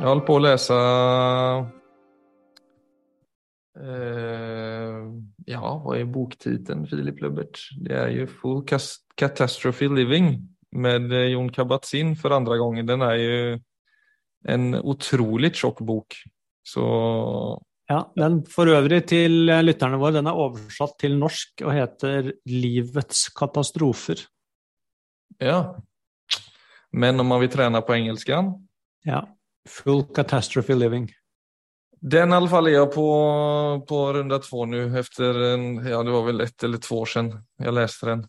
Jag håller på att läsa eh, Ja, vad är boktiteln Filip Lubbert? Det är ju Full Catastrophe Living med eh, Jon Kabat-Zinn för andra gången. Den är ju en otroligt tjock bok. Så Ja, den for øvrig til eh, lytterne våre, den er oversatt til norsk og heter 'Livets katastrofer'. ja. Men om man vil trene på engelsk, Ja. Full catastrophe living. Den i alla fall er jag på, på runda två nu efter en, ja det var väl ett eller två år sedan jag läste den.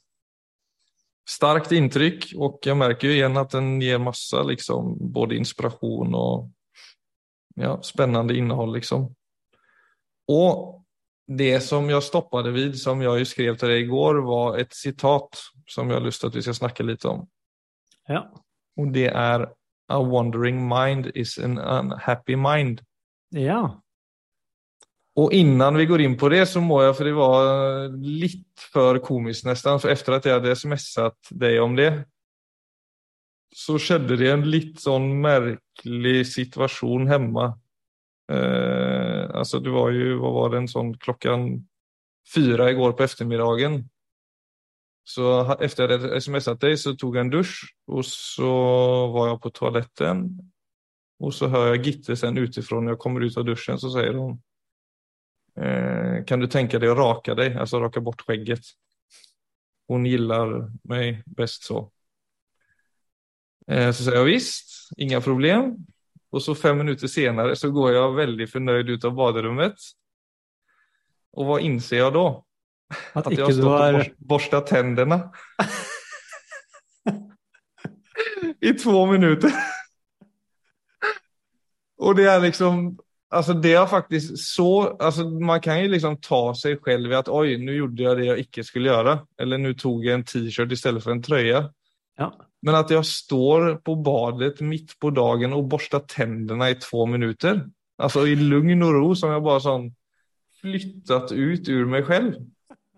Starkt intryck och jag märker ju igen att den ger massa liksom både inspiration och ja, spännande innehåll liksom. Och det som jag stoppade vid som jag ju skrev till dig igår var ett citat som jag har lust att vi ska snacka lite om. Ja. Och det är A wandering mind is an unhappy mind. ja. Og innan vi går inn på det så må jeg, for det var litt for komisk nesten, for efter at jeg hadde smsat deg om det så skjedde det en litt sånn merkelig situation hemma. Eh, alltså det var jo, hva var det, en sån klockan fyra igår på eftermiddagen. Så etter efter jeg hadde hade deg så tog jeg en dusch og så var jeg på toaletten. Og så hører jeg Gitte sen utifrån når jeg kommer ut av duschen så sier hun eh, Kan du tenke deg å rake deg? alltså rake bort skjegget. Hon gillar meg best så. Eh, så sier jeg visst, inga problem. Og så fem minutter senere så går jeg veldig fornøyd ut av badrummet. Og hva inser jeg då? At at jag ikke har stått har borst- borstat tänderna. I to minutter. og det er liksom, alltså det har faktisk så, alltså man kan ju liksom ta seg selv i at oi, nå gjorde jeg det jeg ikke skulle gjøre. Eller nå tog jeg en t-shirt stedet for en trøye. Ja. Men at jeg står på badet mitt på dagen og børster tennene i to minutter, altså i lugn og ro som jeg bare sånn flyttet ut ur meg själv.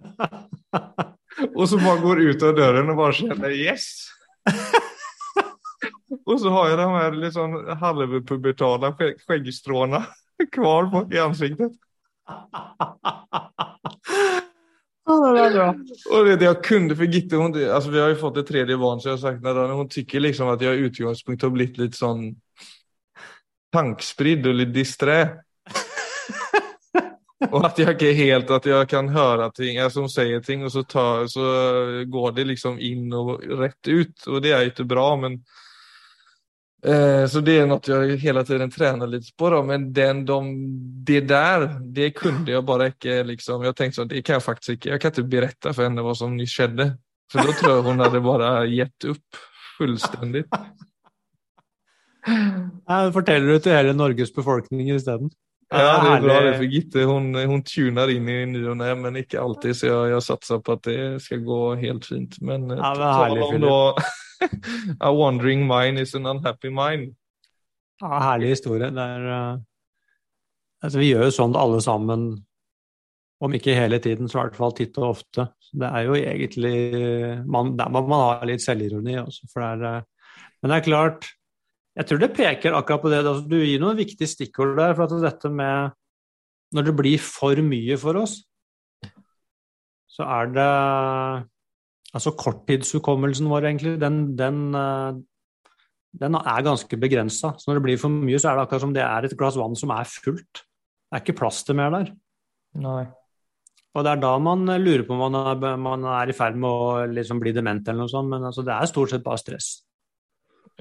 Och så bare går ut av døren og bare kjenner yes. og så har jeg de her litt sånn halvpubertale skjeggstråene kvar på, i ansiktet. og det. Och det, det jag kunde för Gitte, hon, alltså vi har ju fått ett tredje barn så jag har sagt när hon tycker liksom att jag i utgångspunkt har blivit lite sån tankspridd och lite disträ. och att jag är helt, att jag kan höra ting, alltså hon säger ting och så, tar, så går det liksom in och rätt ut och det är ju inte bra men eh, så det är något jag hela tiden tränar lite på då, men den, de, det där, det kunde jag bara inte liksom, jag tänkte så, det kan jag faktiskt inte, jag kan inte berätta för henne vad som nyss skedde. Då tror jag hon hade bara gett upp fullstendig. Forteller du til hele Norges befolkning isteden? Ja, det är bra det för Gitte, hon, hon tunar in i ny och nej, men inte alltid så jag, jag satsar på att det ska gå helt fint. Men, Ja, herlig. om da a wandering mind is an unhappy mind. Ja, herlig historie. Er, eh, altså, vi gjør jo sånn alle sammen, om ikke hele tiden, så i hvert fall titt og ofte. Så Det er jo egentlig man, Der må man ha litt selvironi også, for det er eh, Men det er klart Jeg tror det peker akkurat på det. altså, Du gir noen viktige stikkord der. for at dette med Når det blir for mye for oss, så er det Altså korttidshukommelsen vår, egentlig, den, den eh, den er ganske begrensa. Så når det blir for mye, så er det akkurat som det er et glass vann som er fullt. Det er ikke plass til mer der. Nei. Og det er da man lurer på om man er, man er i ferd med å liksom bli dement eller noe sånt, men altså, det er stort sett bare stress.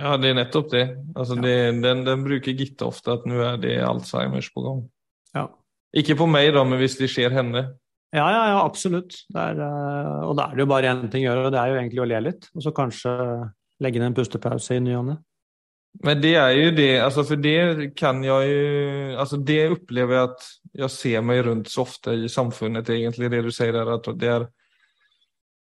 Ja, det er nettopp det. Altså, Ja. det den, den bruker Gitte ofte, at nå er det Alzheimers på gang. Ja. Ikke på meg, da, men hvis det skjer henne. Ja, ja, ja, absolutt. Er, eh, og da er det jo bare én ting å gjøre, og det er jo egentlig å le litt. Og så kanskje legge inn en pustepause i ny og ne. Men det er jo det, altså for det kan jeg jo altså det opplever jeg at jeg ser meg rundt så ofte i samfunnet, egentligen det du sier der. at det er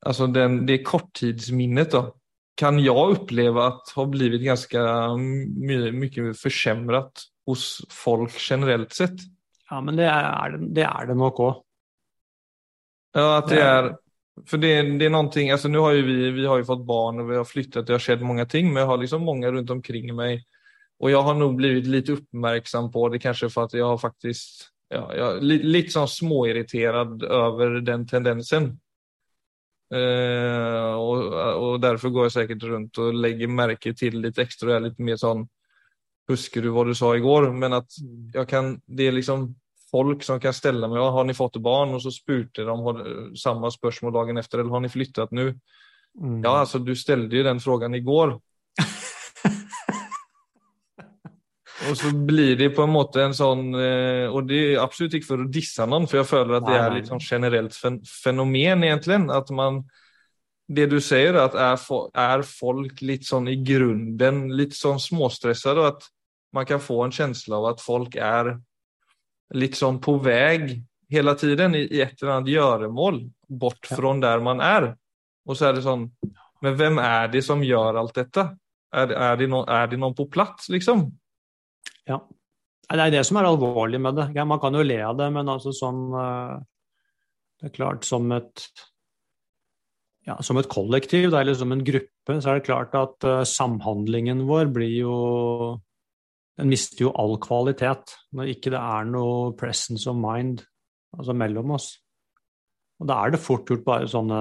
altså den, det korttidsminnet då, kan jag uppleva att har blivit ganska mye mycket försämrat hos folk generellt sett. Ja, men det er det, er det nok òg. Ja, att det er, är, för det, det är någonting, alltså nu har ju vi, vi har ju fått barn och vi har flyttat, det har skett många ting, men jag har liksom många runt omkring mig Och jag har nog blivit lite uppmärksam på det, kanske för att jag har faktiskt ja, jag, lite, lite sånn småirriterad över den tendensen. Eh, og, og, derfor går jeg sikkert rundt og legger merke til litt ekstra. Jeg er litt mer sånn Husker du hva du sa i går? Men at jeg kan Det er liksom folk som kan stelle meg Har ni fått barn? Og så spurte de samme spørsmål dagen etter. Eller har ni flyttet nå? Mm. Ja, altså, du stilte jo den spørsmålet i går. Og så blir det på en måte en sånn eh, Og det er absolutt ikke for å disse noen, for jeg føler at det er sånn generelt fenomen, egentlig. At man Det du sier, at er, er folk litt sånn i grunnen litt sånn småstresset, og at man kan få en følelse av at folk er litt sånn på vei hele tiden i et eller annet gjøremål bort fra der man er. Og så er det sånn Men hvem er det som gjør alt dette? Er, er, det, noen, er det noen på plass, liksom? Ja. Det er det som er alvorlig med det. Man kan jo le av det, men altså sånn eh, Det er klart, som et ja, som et kollektiv da, eller som en gruppe, så er det klart at uh, samhandlingen vår blir jo Den mister jo all kvalitet når ikke det er noe presence of mind altså mellom oss. Og da er det fort gjort bare sånne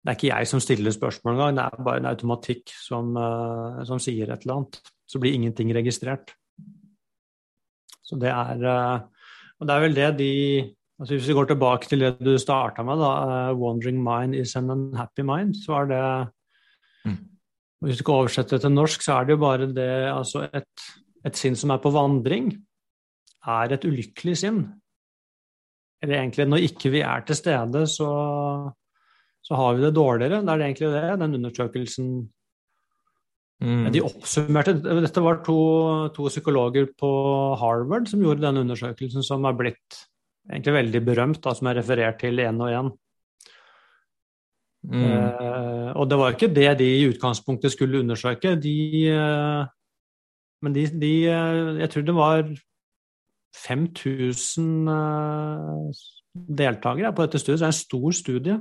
Det er ikke jeg som stiller spørsmål engang, det er bare en automatikk som, uh, som sier et eller annet så blir ingenting registrert. Så det er eh, Og det er vel det de altså Hvis vi går tilbake til det du starta med, da, uh, 'Wandering mind is an unhappy mind', så er det mm. Hvis du skal oversette det til norsk, så er det jo bare det altså et, et sinn som er på vandring, er et ulykkelig sinn. Eller egentlig, når ikke vi er til stede, så, så har vi det dårligere. Det er egentlig det den undersøkelsen Mm. De oppsummerte Dette var to, to, psykologer på Harvard som gjorde denne undersøkelsen, som er blitt egentlig veldig berømt, da, som er referert til én og én. Mm. Eh, og det var ikke det de i utgangspunktet skulle undersøke. De, eh, men de, de, eh, Jeg tror det var 5000 eh, deltakere på dette studiet, det er en stor studie.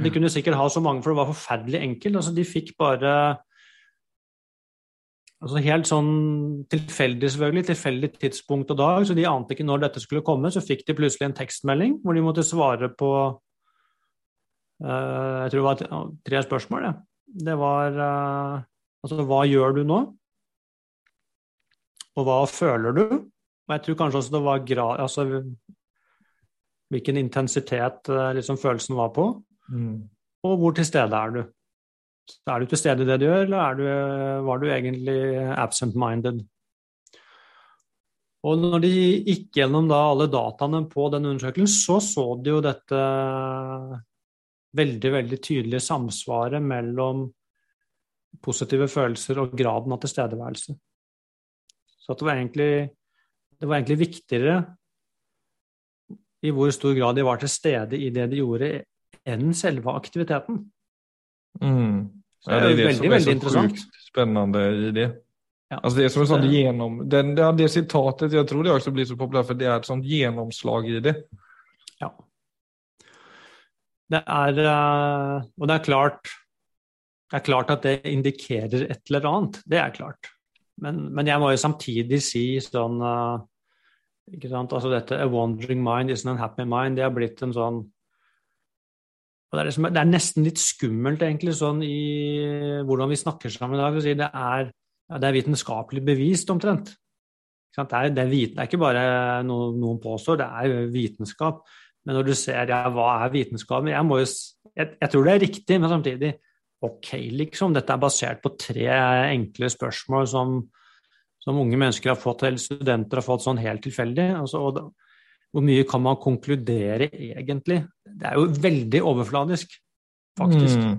De mm. kunne sikkert ha så mange, for det var forferdelig enkelt. Altså, de fikk bare Altså Helt sånn tilfeldig, selvfølgelig, tilfeldig tidspunkt og dag, så de ante ikke når dette skulle komme. Så fikk de plutselig en tekstmelding hvor de måtte svare på uh, Jeg tror det var tre spørsmål. det. Det var uh, altså hva gjør du nå? Og hva føler du? Og jeg tror kanskje også det var grad, altså, hvilken intensitet uh, liksom, følelsen var på. Mm. Og hvor til stede er du? Er du til stede i det du gjør, eller du, var du egentlig absent-minded? Og når de gikk gjennom da alle dataene på den undersøkelsen, så så de jo dette veldig, veldig tydelige samsvaret mellom positive følelser og graden av tilstedeværelse. Så det var, egentlig, det var egentlig viktigere i hvor stor grad de var til stede i det de gjorde, enn selve aktiviteten. Mm. Ja, det er det som er så sjukt spennende i det. Ja. Altså det er som et sånt gjennom... Den, det, det sitatet, jeg tror det også blir så populært, for det er et sånt gjennomslag i det. Ja. Det er eh, Og det er klart det er klart at det indikerer et eller annet. Det er klart. Men, men jeg må jo samtidig si sånn uh, ikke sant, altså dette A wandering mind isn't a happy mind. Det har blitt en sånn det er, liksom, det er, nesten litt skummelt, egentlig, sånn i hvordan vi snakker sammen i dag. Det er, det er vitenskapelig bevist, omtrent. Det er, det er, ikke bare noe noen påstår, det er vitenskap. Men når du ser ja, hva er vitenskap jeg, jo, jeg, jeg, tror det er riktig, men samtidig ok, liksom. Dette er basert på tre enkle spørsmål som, som unge mennesker har fått, eller studenter har fått sånn helt tilfeldig. Altså, og, hvor mye kan man konkludere egentlig? Det er jo veldig overfladisk, faktisk. Mm.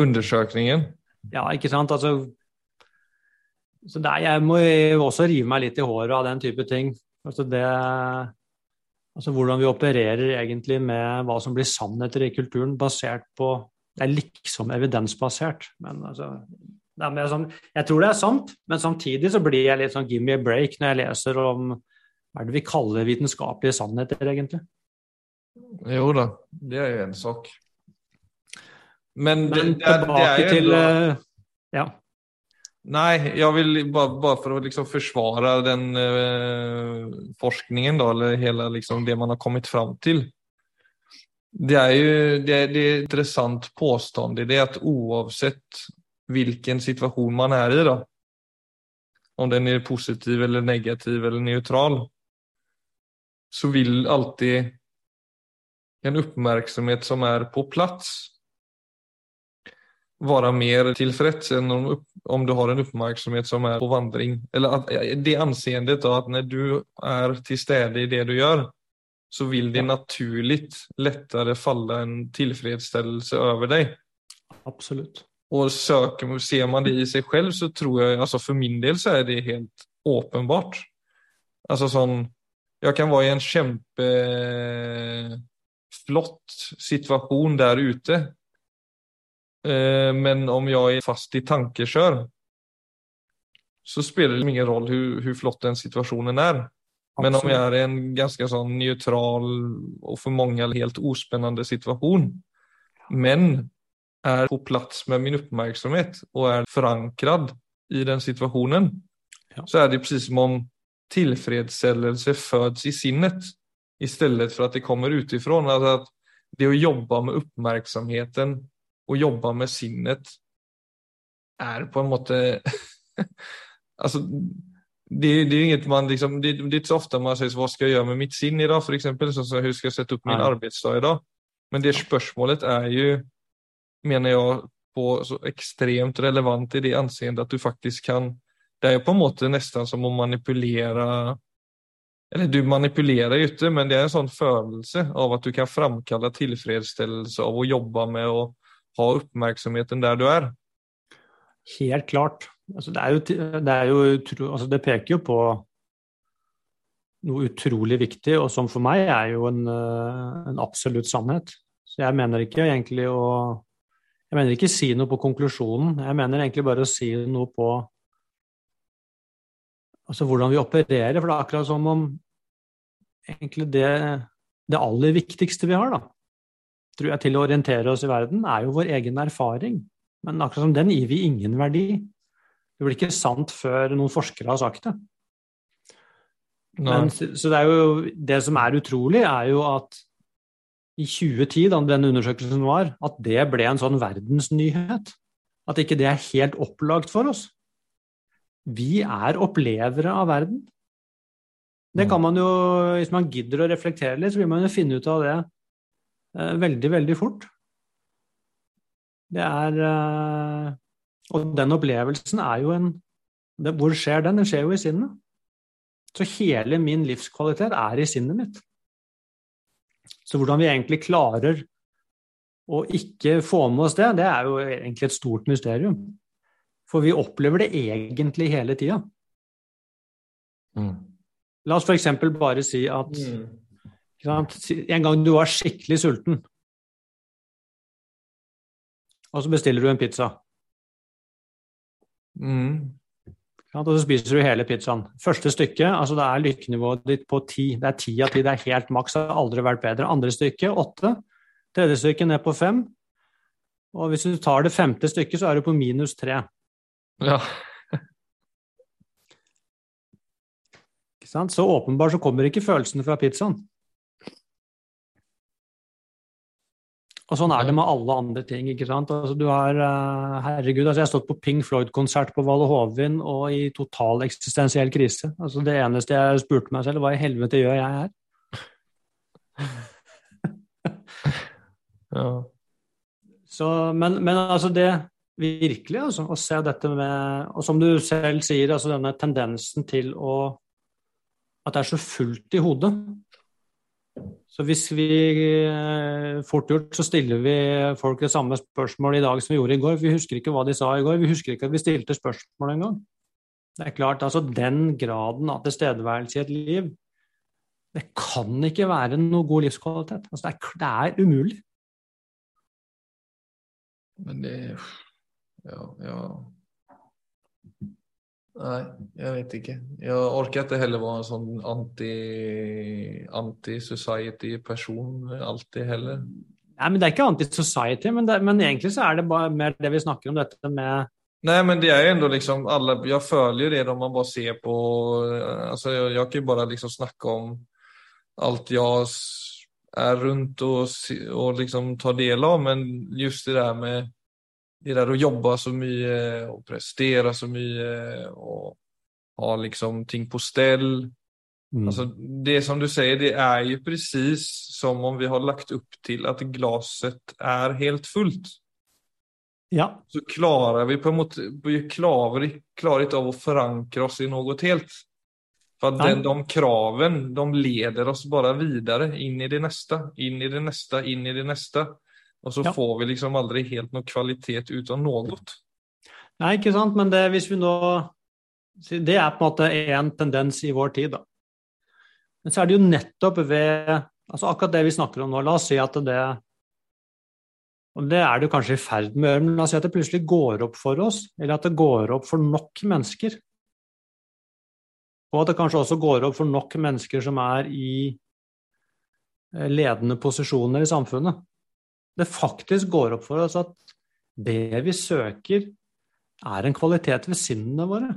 Undersøkningen? Ja, ikke sant. Altså, så der, jeg må også rive meg litt i håret av den type ting. Altså det Altså hvordan vi opererer egentlig med hva som blir sannheter i kulturen, basert på Det er liksom evidensbasert, men altså sånn, Jeg tror det er sant, men samtidig så blir jeg litt sånn give me a break når jeg leser om hva er det vi kaller vitenskapelige sannheter, egentlig? Jo da, det er jo en sak. Men, Men det, det, tilbake det til bra... Ja. Nei, jeg vil bare, bare for å liksom forsvare den eh, forskningen, da, eller hele liksom, det man har kommet fram til. Det er jo det, det er et interessant påstand i det at uansett hvilken situasjon man er i, da, om den er positiv eller negativ eller nøytral, så vil alltid en oppmerksomhet som er på plass, være mer tilfreds enn om, om, du har en oppmerksomhet som er på vandring. Eller at, det anseendet at når du er til stede i det du gjør, så vil det naturlig lettere falle en tilfredsstillelse over deg. Absolutt. Og søker, ser man det i seg selv, så tror jeg altså For min del så er det helt åpenbart. Altså sånn Jeg kan være i en kjempeflott situasjon der ute Eh, men om jeg er fast i tankekjør, så spiller det ingen rolle hvor flott den situasjonen er. Men om jeg er i en ganske sånn nøytral og for mange helt uspennende situasjon, men er på plass med min oppmerksomhet og er forankret i den situasjonen, ja. så er det akkurat som om tilfredsställelse fødes i sinnet i stedet for at det kommer utifra. Altså at det å jobbe med oppmerksomheten og jobbe med sinnet er på en måte Altså, det, det, er inget man liksom, det, det, er ikke så ofte man sier hva skal jeg gjøre med mitt sinn i dag, f.eks. Sånn som hvordan skal jeg sette opp min ja. arbeidsdag i dag? Men det spørsmålet er jo, mener jeg, på så ekstremt relevant i det anseendet at du faktisk kan Det er jo på en måte nesten som å manipulere Eller du manipulerer jo ikke, men det er en sånn følelse av at du kan framkalle tilfredsstillelse av å jobbe med å ha oppmerksomheten der du er? Helt klart. Altså, det, jo, det, jo, altså, det peker jo på noe utrolig viktig, og som for meg er jo en, eh, en absolutt sannhet. Så jeg mener ikke egentlig å Jeg mener ikke si noe på konklusjonen, jeg mener egentlig bare å si noe på altså hvordan vi opererer. For det er akkurat som om egentlig det, det aller viktigste vi har, da, tror jeg, til å orientere oss i verden, er jo vår egen erfaring. Men akkurat som den gir vi ingen verdi. Det blir ikke sant før noen forskere har sagt det. Men, så det, er jo, det som er utrolig, er jo at i 2010, da den undersøkelsen var, at det ble en sånn verdensnyhet. At ikke det er helt opplagt for oss. Vi er opplevere av verden. Det kan man jo, Hvis man gidder å reflektere litt, så vil man jo finne ut av det Eh, veldig, veldig fort. Det er eh, Og den opplevelsen er jo en Hvor skjer den? Den skjer jo i sinnet. Så hele min livskvalitet er i sinnet mitt. Så hvordan vi egentlig klarer å ikke få med oss det, det er jo egentlig et stort mysterium. For vi opplever det egentlig hele tida. Mm. La oss f.eks. bare si at sant, En gang du var skikkelig sulten, og så bestiller du en pizza. Mm. Og så spiser du hele pizzaen. Første stykke, altså det er lykkenivået ditt på ti. Det er ti av ti, det er helt maks, det har aldri vært bedre. Andre stykke åtte. Tredje stykke ned på fem. Og hvis du tar det femte stykket, så er du på minus tre. Ja. Så åpenbart så kommer ikke følelsene fra pizzaen. Og sånn er det med alle andre ting. ikke sant? Altså, du har, uh, herregud, altså Jeg har stått på Ping Floyd-konsert på Valle Hovin og i total eksistensiell krise. Altså Det eneste jeg spurte meg selv, hva i helvete gjør jeg her? ja. Så, men, men, altså det virkelig, altså, å se dette med Og som du selv sier, altså denne tendensen til å At det er så fullt i hodet. Så hvis vi eh, fort gjort så stiller vi folk det samme spørsmålet i dag som vi gjorde i går. Vi husker ikke hva de sa i går. Vi husker ikke at vi stilte spørsmål engang. Det er klart, altså Den graden av tilstedeværelse i et liv, det kan ikke være noe god livskvalitet. Altså, det, er, det er umulig. Men det Ja, ja Nei, jeg vet ikke. Jeg orker ikke heller være en sånn anti-society-person anti alltid heller. Nei, men Det er ikke anti-society, men, men, egentlig så er det bare mer det vi snakker om, dette med Nei, men det er jo enda liksom alle, Jeg följer det når man bare ser på, altså, jeg, jeg kan jo bare liksom snakke om alt jeg er rundt og, og liksom tar del av, men just det der med det där att jobba så mycket och prestera så mycket och ha liksom ting på ställ. Mm. Alltså det som du säger, det är ju precis som om vi har lagt upp till att glaset är helt fullt. Ja. Så klarar vi på en måte, vi klarar, klarar av att förankra oss i något helt. För att den, de kraven, de leder oss bara vidare in i det nästa, in i det nästa, in i det nästa. Og så ja. får vi liksom aldri helt noe kvalitet ut av noe. Nei, ikke sant, men det, hvis vi nå Det er på en måte en tendens i vår tid, da. Men så er det jo nettopp ved altså akkurat det vi snakker om nå. La oss si at det og Det er det kanskje i ferd med å gjøre, men la oss si at det plutselig går opp for oss, eller at det går opp for nok mennesker. Og at det kanskje også går opp for nok mennesker som er i eh, ledende posisjoner i samfunnet det faktisk går opp for oss at det vi søker, er en kvalitet ved sinnene våre.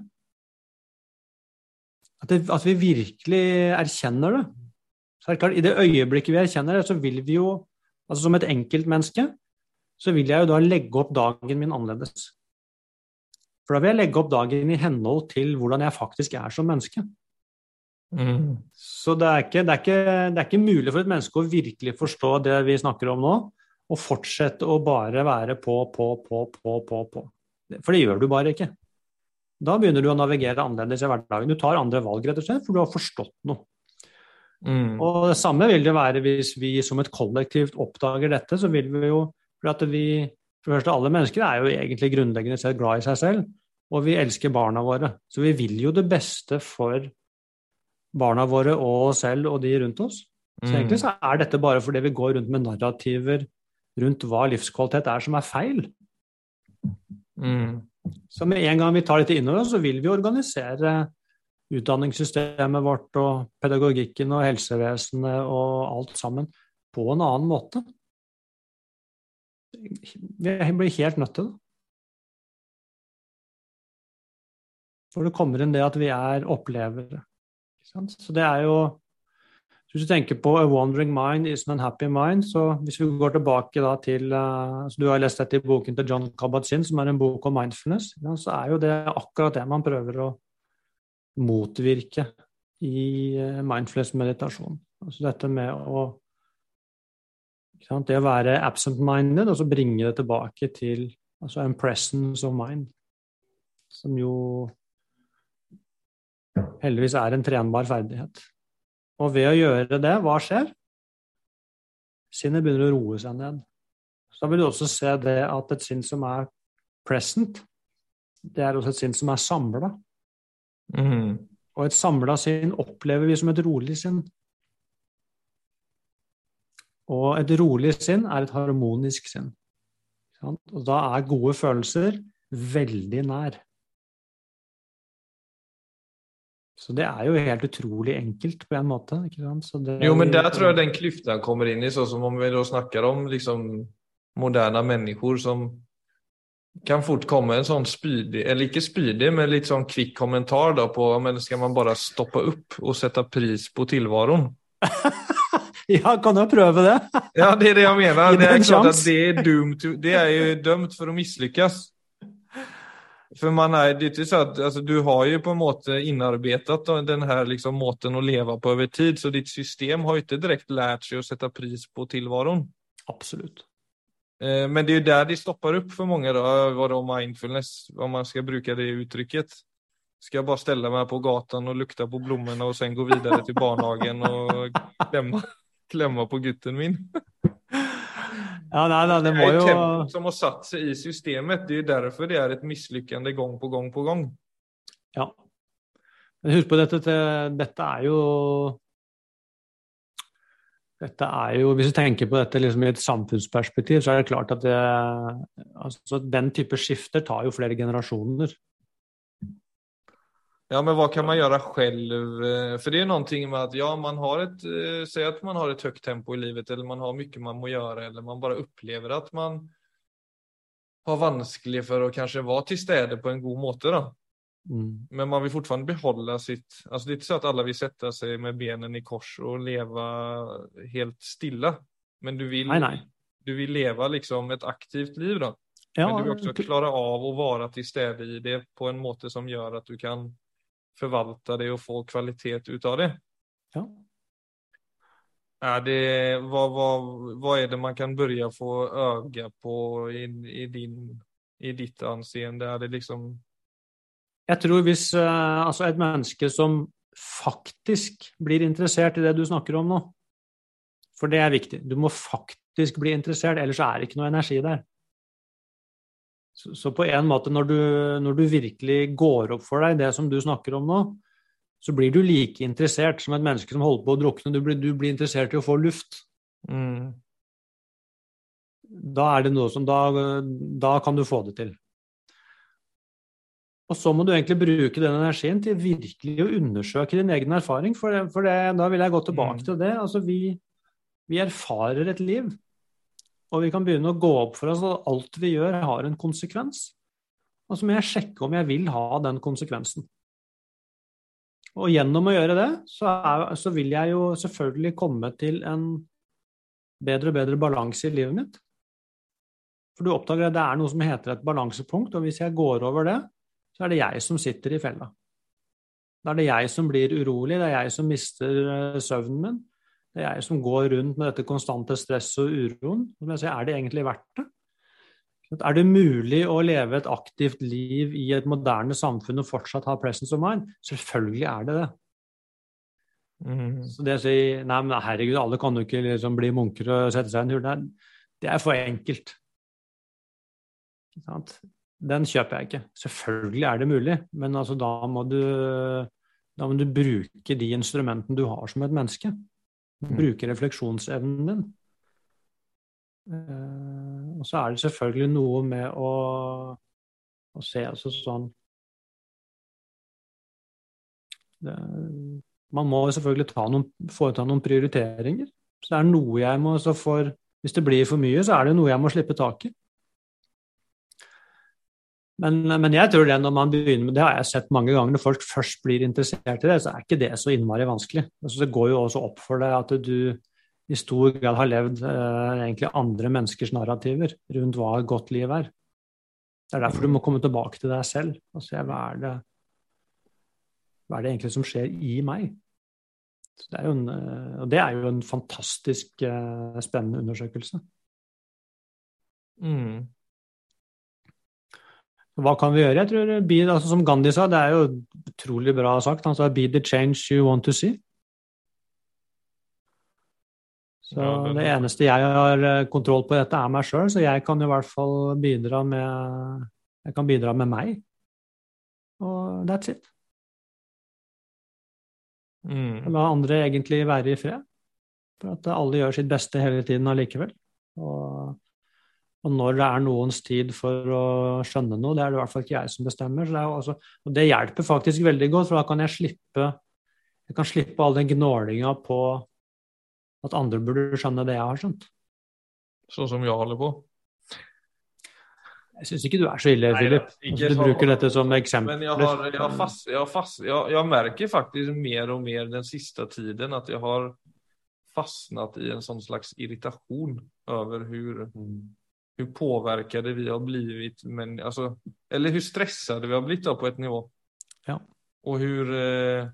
At, det, at vi virkelig erkjenner det. Så er det klart, I det øyeblikket vi erkjenner det, så vil vi jo, altså som et enkeltmenneske, så vil jeg jo da legge opp dagen min annerledes. For da vil jeg legge opp dagen i henhold til hvordan jeg faktisk er som menneske. Mm. Så det er, ikke, det, er ikke, det er, ikke, mulig for et menneske å virkelig forstå det vi snakker om nå, og fortsette å bare være på, på, på, på, på, på. For det gjør du bare ikke. Da begynner du å navigere annerledes i hverdagen. Du tar andre valg, rett og slett, for du har forstått noe. Mm. Og det samme vil det være hvis vi som et kollektivt oppdager dette, så vil vi jo For at vi For det første, alle mennesker er jo egentlig grunnleggende sett glad i seg selv, og vi elsker barna våre. Så vi vil jo det beste for barna våre og oss selv og de rundt oss. Så mm. egentlig så er dette bare fordi vi går rundt med narrativer rundt hva livskvalitet er som er feil. Mm. Så med en gang vi tar dette innover så vil vi organisere utdanningssystemet vårt og pedagogikken og helsevesenet og alt sammen på en annen måte. Vi blir helt nødt til det. For det kommer inn det at vi er opplevere. Så det er jo hvis du tenker på 'A wandering mind is an happy mind', så hvis vi går tilbake da til uh, så Du har lest dette i boken til John Kabat-Zinn, som er en bok om mindfulness. Så er jo det akkurat det man prøver å motvirke i uh, mindfulness-meditasjon. Altså dette med å Det å være absent-minded, og så bringe det tilbake til altså en presence of mind, som jo heldigvis er en trenbar ferdighet. Og ved å gjøre det, hva skjer? Sinnet begynner å roe seg ned. Så da vil du også se det at et sinn som er present, det er også et sinn som er samla. Mm. Og et samla sinn opplever vi som et rolig sinn. Og et rolig sinn er et harmonisk sinn. Og da er gode følelser veldig nær. Så det er jo helt utrolig enkelt på en måte. jo, men der tror jeg den klyften kommer inn i, sånn som om vi da snakker om liksom, moderne mennesker som kan fort komme en sånn spydig, eller ikke spydig, men litt sånn kvikk kommentar da på men skal man bare stoppe opp og sette pris på tilværelsen? ja, kan jo prøve det? ja, det er det jeg mener. Det er klart at det er, dumt, det er jo dømt for å mislykkes. For man er, det er ikke så at, altså, Du har jo på en måte innarbeidet denne liksom, måten å leve på over tid, så ditt system har jo ikke direkte lært seg å sette pris på tilværelsen. Absolutt. Eh, men det er jo der de stopper opp for mange, da, hva om mindfulness, om man skal bruke det uttrykket. Skal jeg bare stelle meg på gatan og lukte på blommene og så gå videre til barnehagen og klemme, klemme på gutten min? Ja, nei, nei, det må jo... Det er tempo som har satt seg i systemet. Det er derfor det er et mislykkende gang på gang på gang. Ja. Men husk på dette, dette er jo dette er jo, Hvis du tenker på dette liksom i et samfunnsperspektiv, så er det klart at det, altså, den type skifter tar jo flere generasjoner. Ja, men hva kan man gjøre selv? For det er noe med at ja, man har et, säg att at man har et högt tempo i livet, eller man har mye man må gjøre, eller man bare opplever at man har vanskelig for å kanskje være til stede på en god måte. då. Mm. Men man vil fortfarande behålla sitt... Alltså det er ikke så at alle vil sätta seg med benen i kors og leve helt stille. Men du vil, nej, nej. Du vill leve liksom et aktivt liv. då. Ja, Men du vil også klara av å være til stede i det på en måte som gjør at du kan forvalte det og få kvalitet ut av det. ja. Er det hva, hva, hva er det man kan å få øye på i, i, din, i ditt anseende? Er det liksom Jeg tror hvis eh, altså et menneske som faktisk blir interessert i det du snakker om nå, for det er viktig, du må faktisk bli interessert, ellers er det ikke noe energi der. Så, så på en måte, når du, når du virkelig går opp for deg det som du snakker om nå, så blir du like interessert som et menneske som holder på å drukne. Du blir, du blir interessert i å få luft. mm, Da er det noe som da, da kan du få det til. Og så må du egentlig bruke den energien til virkelig å undersøke din egen erfaring. For, det, for det, da vil jeg gå tilbake Mm. til det. Altså, vi, vi erfarer et liv. Og vi kan begynne å gå opp for oss at alt vi gjør, har en konsekvens. Og så må jeg sjekke om jeg vil ha den konsekvensen. Og gjennom å gjøre det, så, er, så vil jeg jo selvfølgelig komme til en bedre og bedre balanse i livet mitt. For du oppdager at det er noe som heter et balansepunkt, og hvis jeg går over det, så er det jeg som sitter i fella. Da er det jeg som blir urolig, det er jeg som mister eh, søvnen min. Det er jeg som går rundt med dette konstante stresset og uroen. Som jeg sier, er det egentlig verdt det? Er det mulig å leve et aktivt liv i et moderne samfunn og fortsatt ha presence of mind? Selvfølgelig er det det. mm, Så det å si nei, men herregud, alle kan jo ikke liksom bli munker og sette seg i en hule, det er for enkelt. Sant? Den kjøper jeg ikke. Selvfølgelig er det mulig, men altså, da, må du, da må du bruke de instrumentene du har som et menneske. Bruke refleksjonsevnen din. Eh, og så er det selvfølgelig noe med å, å se altså sånn det, Man må selvfølgelig noen, foreta noen prioriteringer. Så det er noe jeg må så for, Hvis det blir for mye, så er det noe jeg må slippe tak i. Men, men jeg tror det når man begynner med det, har jeg sett mange ganger, når folk først blir interessert i det, så er ikke det så innmari vanskelig. Altså, det går jo også opp for deg at du i stor grad har levd eh, egentlig andre menneskers narrativer rundt hva et godt liv er. Det er derfor du må komme tilbake til deg selv og se hva er det, hva er det egentlig som skjer i meg. Det en, eh, og det er jo en fantastisk eh, spennende undersøkelse. mm. Hva kan vi gjøre? Jeg tror, be, altså, Som Gandhi sa, det er jo utrolig bra sagt. Han sa 'be the change you want to see'. Så Ja, det det eneste jeg har eh, kontroll på dette, er meg sjøl, så jeg kan i hvert fall bidra med Jeg kan bidra med meg. Og that's it. Mm. La andre egentlig være i fred. For at alle gjør sitt beste hele tiden allikevel. Og, og når det er noens tid for å skjønne noe, det er det i hvert fall ikke jeg som bestemmer. Så det, er også, og det hjelper faktisk veldig godt, for da kan jeg slippe jeg kan slippe all den gnålinga på at andre burde skjønne det jeg har skjønt. Sånn som jeg holder på. Jeg syns ikke du er så ille, Nei, Philip. Altså, du bruker dette som eksempel. Men jeg, har, jeg, har fast, jeg, har fast, jeg, merker faktisk mer og mer den siste tiden at jeg har fastnet i en sånn slags irritasjon over hvor, hvor påverkade vi har blivit. Men, alltså, eller hur stressade vi har blivit da, på et nivå. Ja. Og hur... eh,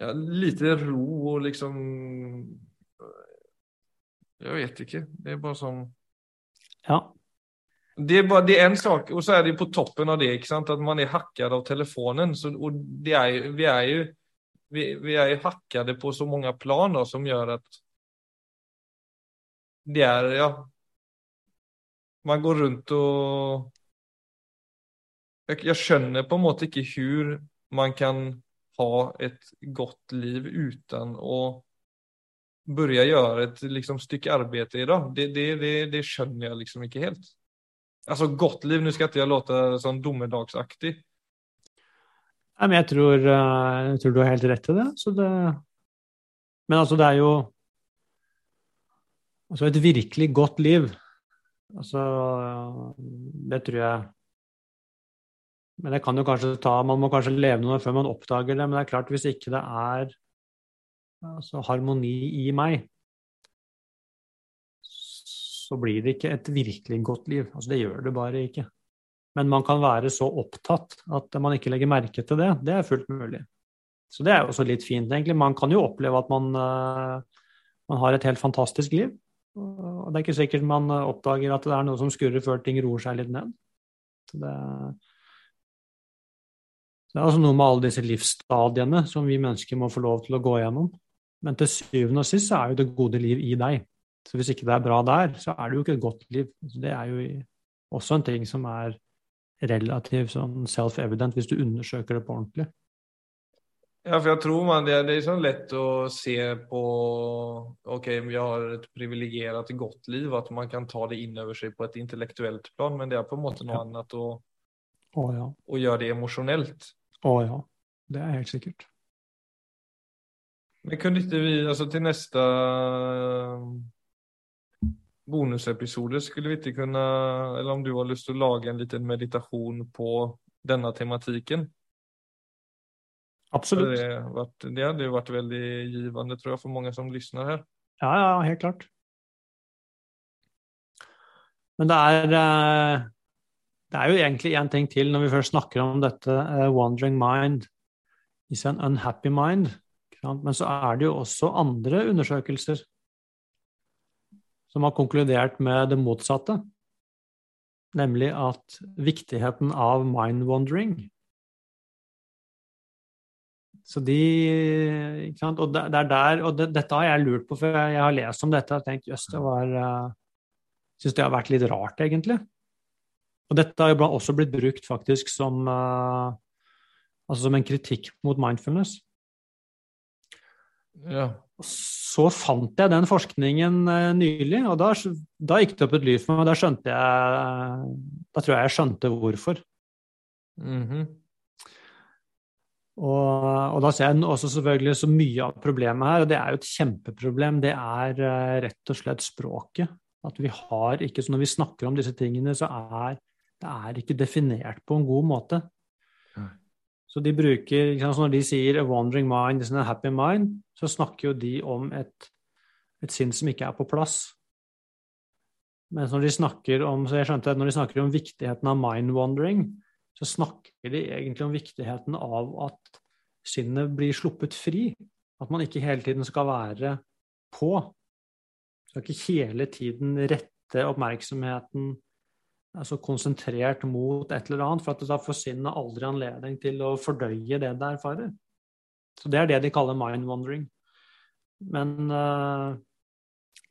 ja, Lite ro og liksom Jeg vet ikke. Det er bare som... Ja. det är, bara, det är en sak, och så är det på toppen av det, at man är hackad av telefonen. Så, och det är, vi, är ju, vi, vi är ju hackade på så många plan då, som gör att det er ja, man går rundt og jeg, jeg skjønner på en måte ikke hvordan man kan ha et godt liv uten å begynne gjøre et liksom, stykke arbeid i dag. Det, det, det. det skjønner jeg liksom ikke helt. Altså godt liv, nå skal ikke jeg låte sånn dommedagsaktig. Nei, men jeg tror, eh, jeg tror du har helt rett i det. Det Men altså, det er jo Altså et virkelig godt liv, altså Det tror jeg Men det kan jo kanskje ta Man må kanskje leve noe før man oppdager det, men det er klart hvis ikke det er altså, harmoni i meg, så blir det ikke et virkelig godt liv. Altså det gjør det bare ikke. Men man kan være så opptatt at man ikke legger merke til det. Det er fullt mulig. Så det er jo også litt fint, egentlig. Man kan jo oppleve at man, uh, man har et helt fantastisk liv. Og det er ikke sikkert man oppdager at det er noe som skurrer før ting roer seg litt ned. Det, det er altså noe med alle disse livsstadiene som vi mennesker må få lov til å gå gjennom. Men til syvende og sist så er jo det gode liv i deg. Så hvis ikke det er bra der, så er det jo ikke et godt liv. Det er jo også en ting som er relativt sånn self-evident hvis du undersøker det på ordentlig. Ja, for jeg tror man, det, det er sånn lett å se på Ok, vi har et privilegert godt liv, at man kan ta det inn over seg på et intellektuelt plan, men det er på en måte noe ja. annet å, å, ja. å gjøre det emosjonelt. Å ja, det er helt sikkert. Men kunne ikke vi, altså til neste bonusepisode skulle vi ikke kunne, eller om du har lyst til å lage en liten meditasjon på denne tematikken? Absolutt. Det, vært, det hadde jo vært veldig givende, tror jeg, for mange som lytter her. Ja, ja, helt klart. Men det er, eh, det er jo egentlig én ting til når vi først snakker om dette. Uh, wandering mind is an unhappy mind. Men så er det jo også andre undersøkelser som har konkludert med det motsatte. Nemlig at viktigheten av mind-wandering Så de ikke sant? Og det, er der Og det, dette har jeg lurt på, før jeg, har lest om dette og tenkt jøss, det var uh, Syns det har vært litt rart, egentlig. Og dette har jo også blitt brukt faktisk som uh, Altså som en kritikk mot mindfulness. Ja så fant jeg den forskningen eh, nylig, og da, da, gikk det opp et lys for meg. Da skjønte jeg Da tror jeg jeg skjønte hvorfor. Mm -hmm. Og, og, da ser jeg også selvfølgelig så mye av problemet her, og det er jo et kjempeproblem, det er uh, rett og slett språket. At vi har ikke Så når vi snakker om disse tingene, så er det er ikke definert på en god måte. Så de bruker, så Når de sier 'a wandering mind is a happy mind', så snakker jo de om et, et sinn som ikke er på plass. Mens når de snakker om så jeg skjønte at når de snakker om viktigheten av mind-wandering, så snakker de egentlig om viktigheten av at sinnet blir sluppet fri. At man ikke hele tiden skal være på. Skal ikke hele tiden rette oppmerksomheten altså konsentrert mot et eller annet, for at da får sinnet aldri anledning til å fordøye det det erfarer. Så det er det de kaller mind wandering. Men, uh,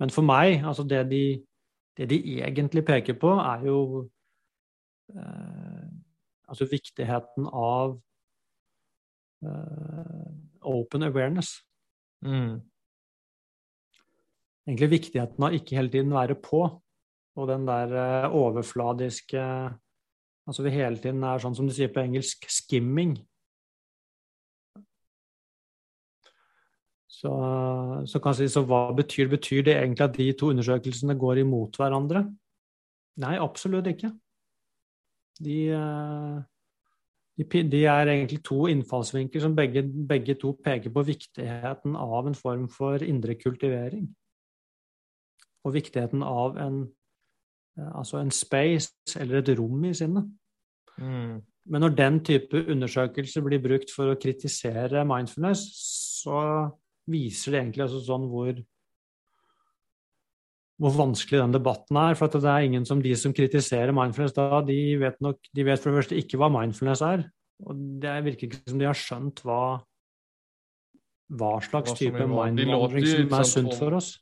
men for meg, altså det de, det de, egentlig peker på, er jo uh, altså viktigheten av uh, open awareness. Mm. Egentlig viktigheten av ikke hele tiden være på. Og den der uh, overfladiske Altså vi hele tiden er sånn som du sier på engelsk, skimming. Så, så, kan si, så hva betyr, betyr det egentlig at de to undersøkelsene går imot hverandre? Nei, absolutt ikke. De, uh, de, de, er egentlig to innfallsvinkler som begge, begge to peker på viktigheten av en form for indre kultivering. Og viktigheten av en Eh, altså en space eller et rom i sinnet. Mm. Men når den type undersøkelser blir brukt for å kritisere mindfulness, så viser det egentlig altså sånn hvor, hvor vanskelig den debatten er. For det er ingen som de som kritiserer mindfulness da, de vet, nok, de vet for det første ikke hva mindfulness er. Og det virker ikke som de har skjønt hva, hva slags hva type mindwandering som er sunt for oss.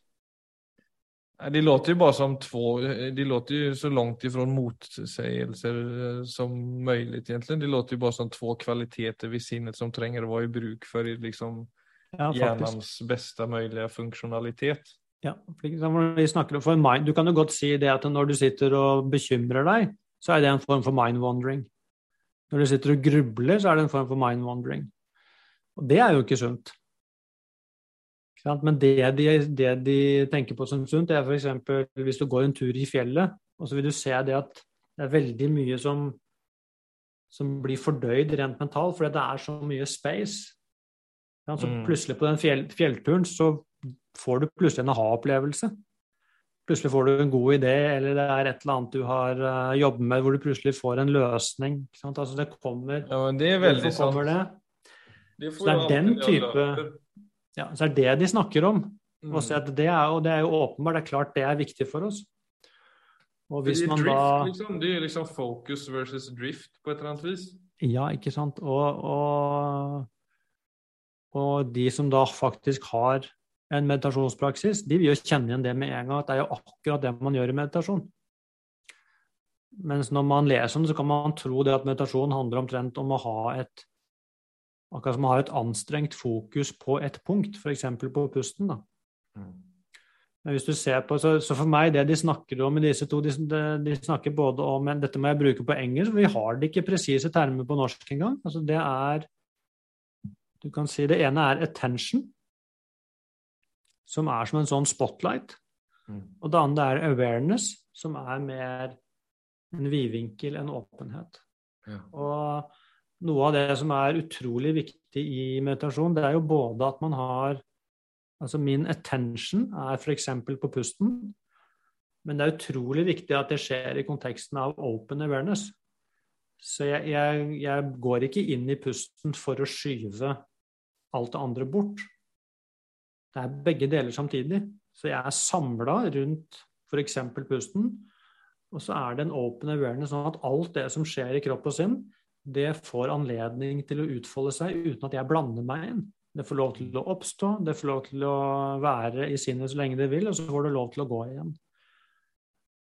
De låter jo bare som två, de låter ju så langt ifrån motsägelser eh, som möjligt egentligen. De låter ju bara som två kvaliteter vid sinnet som tränger att vara i bruk för liksom ja, hjärnans bästa möjliga funktionalitet. Ja, vi snakker for mind, Du kan jo godt si det at når du sitter og bekymrer deg, så er det en form for mind-wandering. Når du sitter og grubler, så er det en form for mind-wandering. Og det er jo ikke sunt. Men det de, det de, tenker på som sunt, det er f.eks. hvis du går en tur i fjellet, og så vil du se det at det er veldig mye som, som blir fordøyd rent mentalt, fordi det er så mye space. Så mm. plutselig på den fjell, fjellturen så får du plutselig en aha-opplevelse. Plutselig får du en god idé, eller det er et eller annet du har uh, jobbet med hvor du plutselig får en løsning. Altså det kommer Ja, det er veldig sant. Det? Det så det er den type ja, Så er det de snakker om. Mm. Det er, og det er jo åpenbart, det er klart det er viktig for oss. Og hvis man drift, da liksom, Det er liksom focus versus drift på et eller annet vis? Ja, ikke sant. Og, og, og de som da faktisk har en meditasjonspraksis, de vil jo kjenne igjen det med en gang, at det er jo akkurat det man gjør i meditasjon. Mens når man leser om det, så kan man tro det at meditasjon handler omtrent om å ha et akkurat som å ha et anstrengt fokus på et punkt, f.eks. på pusten. da. Mm. Men hvis du ser på, så, så, for meg, det de snakker om i disse to, de, de, snakker både om Dette må jeg bruke på engelsk, for vi har det ikke presise termer på norsk engang. Altså det er Du kan si det ene er attention, som er som en sånn spotlight. Mm. Og det andre er awareness, som er mer en vidvinkel, en åpenhet. Ja. Og noe av det som er utrolig viktig i meditasjon, det er jo både at man har Altså min attention er f.eks. på pusten, men det er utrolig viktig at det skjer i konteksten av open awareness. Så jeg, jeg, jeg går ikke inn i pusten for å skyve alt det andre bort. Det er begge deler samtidig. Så jeg er samla rundt f.eks. pusten, og så er det en open awareness, sånn at alt det som skjer i kropp og sinn, det får anledning til å utfolde seg uten at jeg blander meg inn. Det får lov til å oppstå, det får lov til å være i sinnet så lenge det vil, og så får det lov til å gå igjen.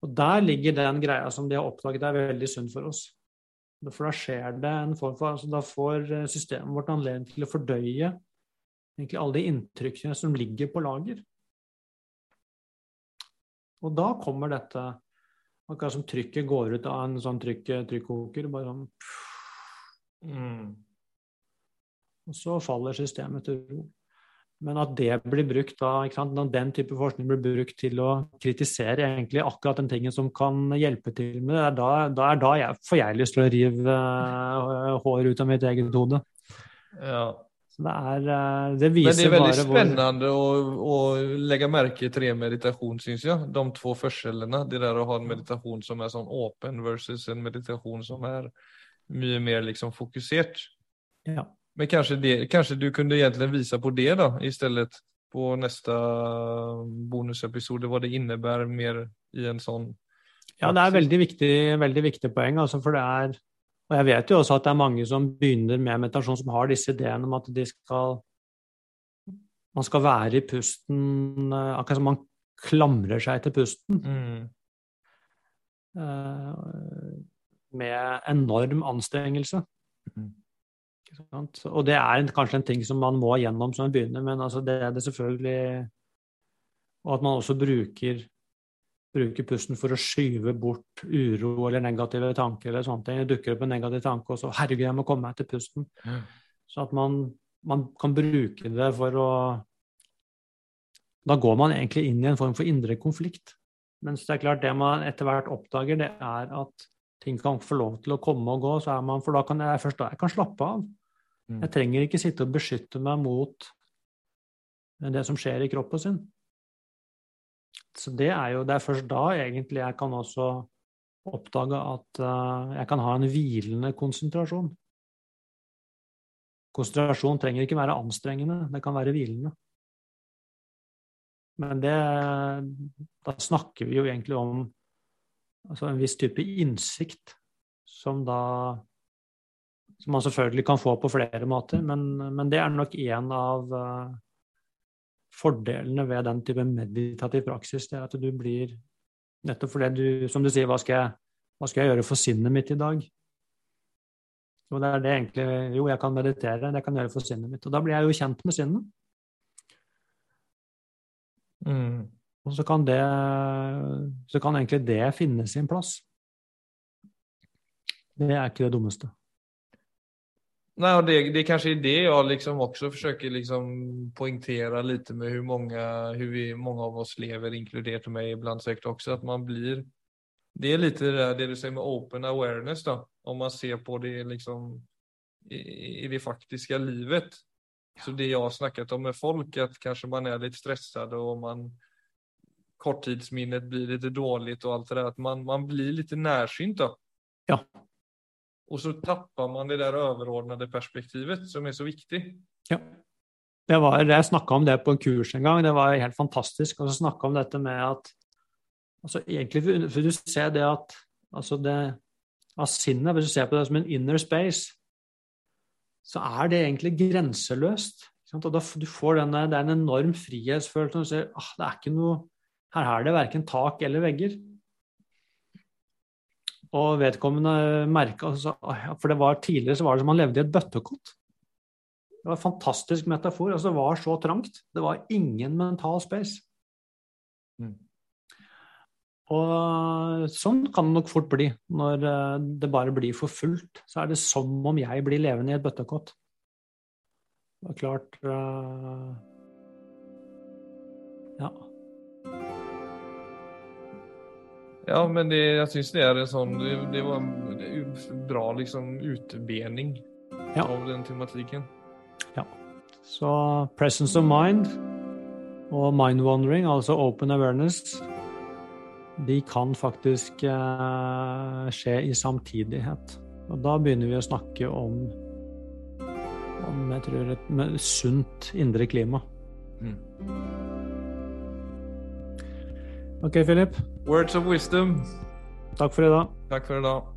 Og Der ligger den greia som de har oppdaget er veldig sunn for oss. For da skjer det en form for altså Da får systemet vårt anledning til å fordøye egentlig alle de inntrykkene som ligger på lager. Og da kommer dette Akkurat som trykket går ut av en sånn trykk, trykkoker. Bare sånn mm. Og så faller systemet til ro. Men at det blir brukt da, Når den type forskning blir brukt til å kritisere egentlig akkurat den tingen som kan hjelpe til med det, da, da er da jeg, får jeg lyst til å rive uh, hår ut av mitt eget hode. Ja, det, er, eh, det viser Men det er veldig spennende hvor... å, å, legge merke til meditasjon, syns jeg. De to forskjellene. Det der å ha en meditasjon som er sånn åpen versus en meditasjon som er mye mer liksom fokusert. Ja. Men kanskje, det, kanskje du kunne egentlig vise på det da, i stedet på neste bonusepisode, hva det innebærer mer i en sånn Ja, det er veldig viktig, veldig viktig poeng, altså, for det er og jeg vet jo også at det er mange som begynner med meditasjon, som har disse ideene om at de skal Man skal være i pusten eh, Akkurat som man klamrer seg til pusten. Mm. Uh, med enorm anstrengelse. Mm. Og det er kanskje en ting som man må gjennom som en begynner, men altså det er det selvfølgelig Og at man også bruker bruker pusten for å skyve bort uro eller negative tanker. eller sånne ting. Det dukker opp en negativ tanke, og så 'herregud, jeg må komme meg til pusten'. Ja. Så at man, man, kan bruke det for å Da går man egentlig inn i en form for indre konflikt. Mens det er klart det man etter hvert oppdager, det er at ting kan få lov til å komme og gå, så er man, for da kan jeg først da jeg kan slappe av. Mm. Jeg trenger ikke sitte og beskytte meg mot det som skjer i kroppen sin. Det er jo det er først da egentlig jeg kan også oppdage at uh, jeg kan ha en hvilende konsentrasjon. Konsentrasjon trenger ikke være anstrengende, det kan være hvilende. Men det Da snakker vi jo egentlig om altså en viss type innsikt som da Som man selvfølgelig kan få på flere måter, men, men det er nok en av uh, fordelene ved den type meditativ praksis, det er at du blir Nettopp fordi du, som du sier, hva skal, jeg, hva skal jeg gjøre for sinnet mitt i dag? Jo, det er det egentlig Jo, jeg kan meditere, det kan jeg gjøre for sinnet mitt. Og da blir jeg jo kjent med sinnet. Mm. Og så kan det Så kan egentlig det finne sin plass. Det er ikke det dummeste. Nej, och det, det kanske är det jag liksom också försöker liksom poängtera lite med hur många, hur vi, många av oss lever, inkluderat mig ibland säkert också, att man blir det är lite det, där, det du säger med open awareness då, om man ser på det liksom i, i det faktiska livet. Så det jag har snackat om med folk, att kanske man är lite stressad och man korttidsminnet blir lite dåligt och allt det där, att man, man blir lite närsynt då. Ja. Och så tapper man det der overordnede perspektivet som er så viktig. Ja. Var, jeg snakka om det på en kurs en gang, det var helt fantastisk. Og så snakka om dette med at altså egentlig, For du ser det at altså det, av sinnet, hvis du ser på det som en inner space, så er det egentlig grenseløst. Og da, du får denne, Det er en enorm frihetsfølelse når du ser ah, det er ikke noe, her er det verken tak eller vegger. Og vedkommende merka altså, For det var tidligere så var det som han levde i et bøttekott. Det var en fantastisk metafor. altså Det var så trangt. Det var ingen mental space. Mm. Og sånn kan det nok fort bli når eh, det bare blir for fullt. Så er det som om jeg blir levende i et bøttekott. Det er klart uh... Ja. Ja, men det, jeg syns det er en sånn Det, det var en bra liksom utbening ja. av den tematikken. Ja. Så presence of mind og mind wandering, altså open awareness, de kan faktisk eh, skje i samtidighet. Og da begynner vi å snakke om, om jeg tror, et sunt indre klima. Mm. Ok, Philip. Words of wisdom. Takk for i dag. Takk for i dag.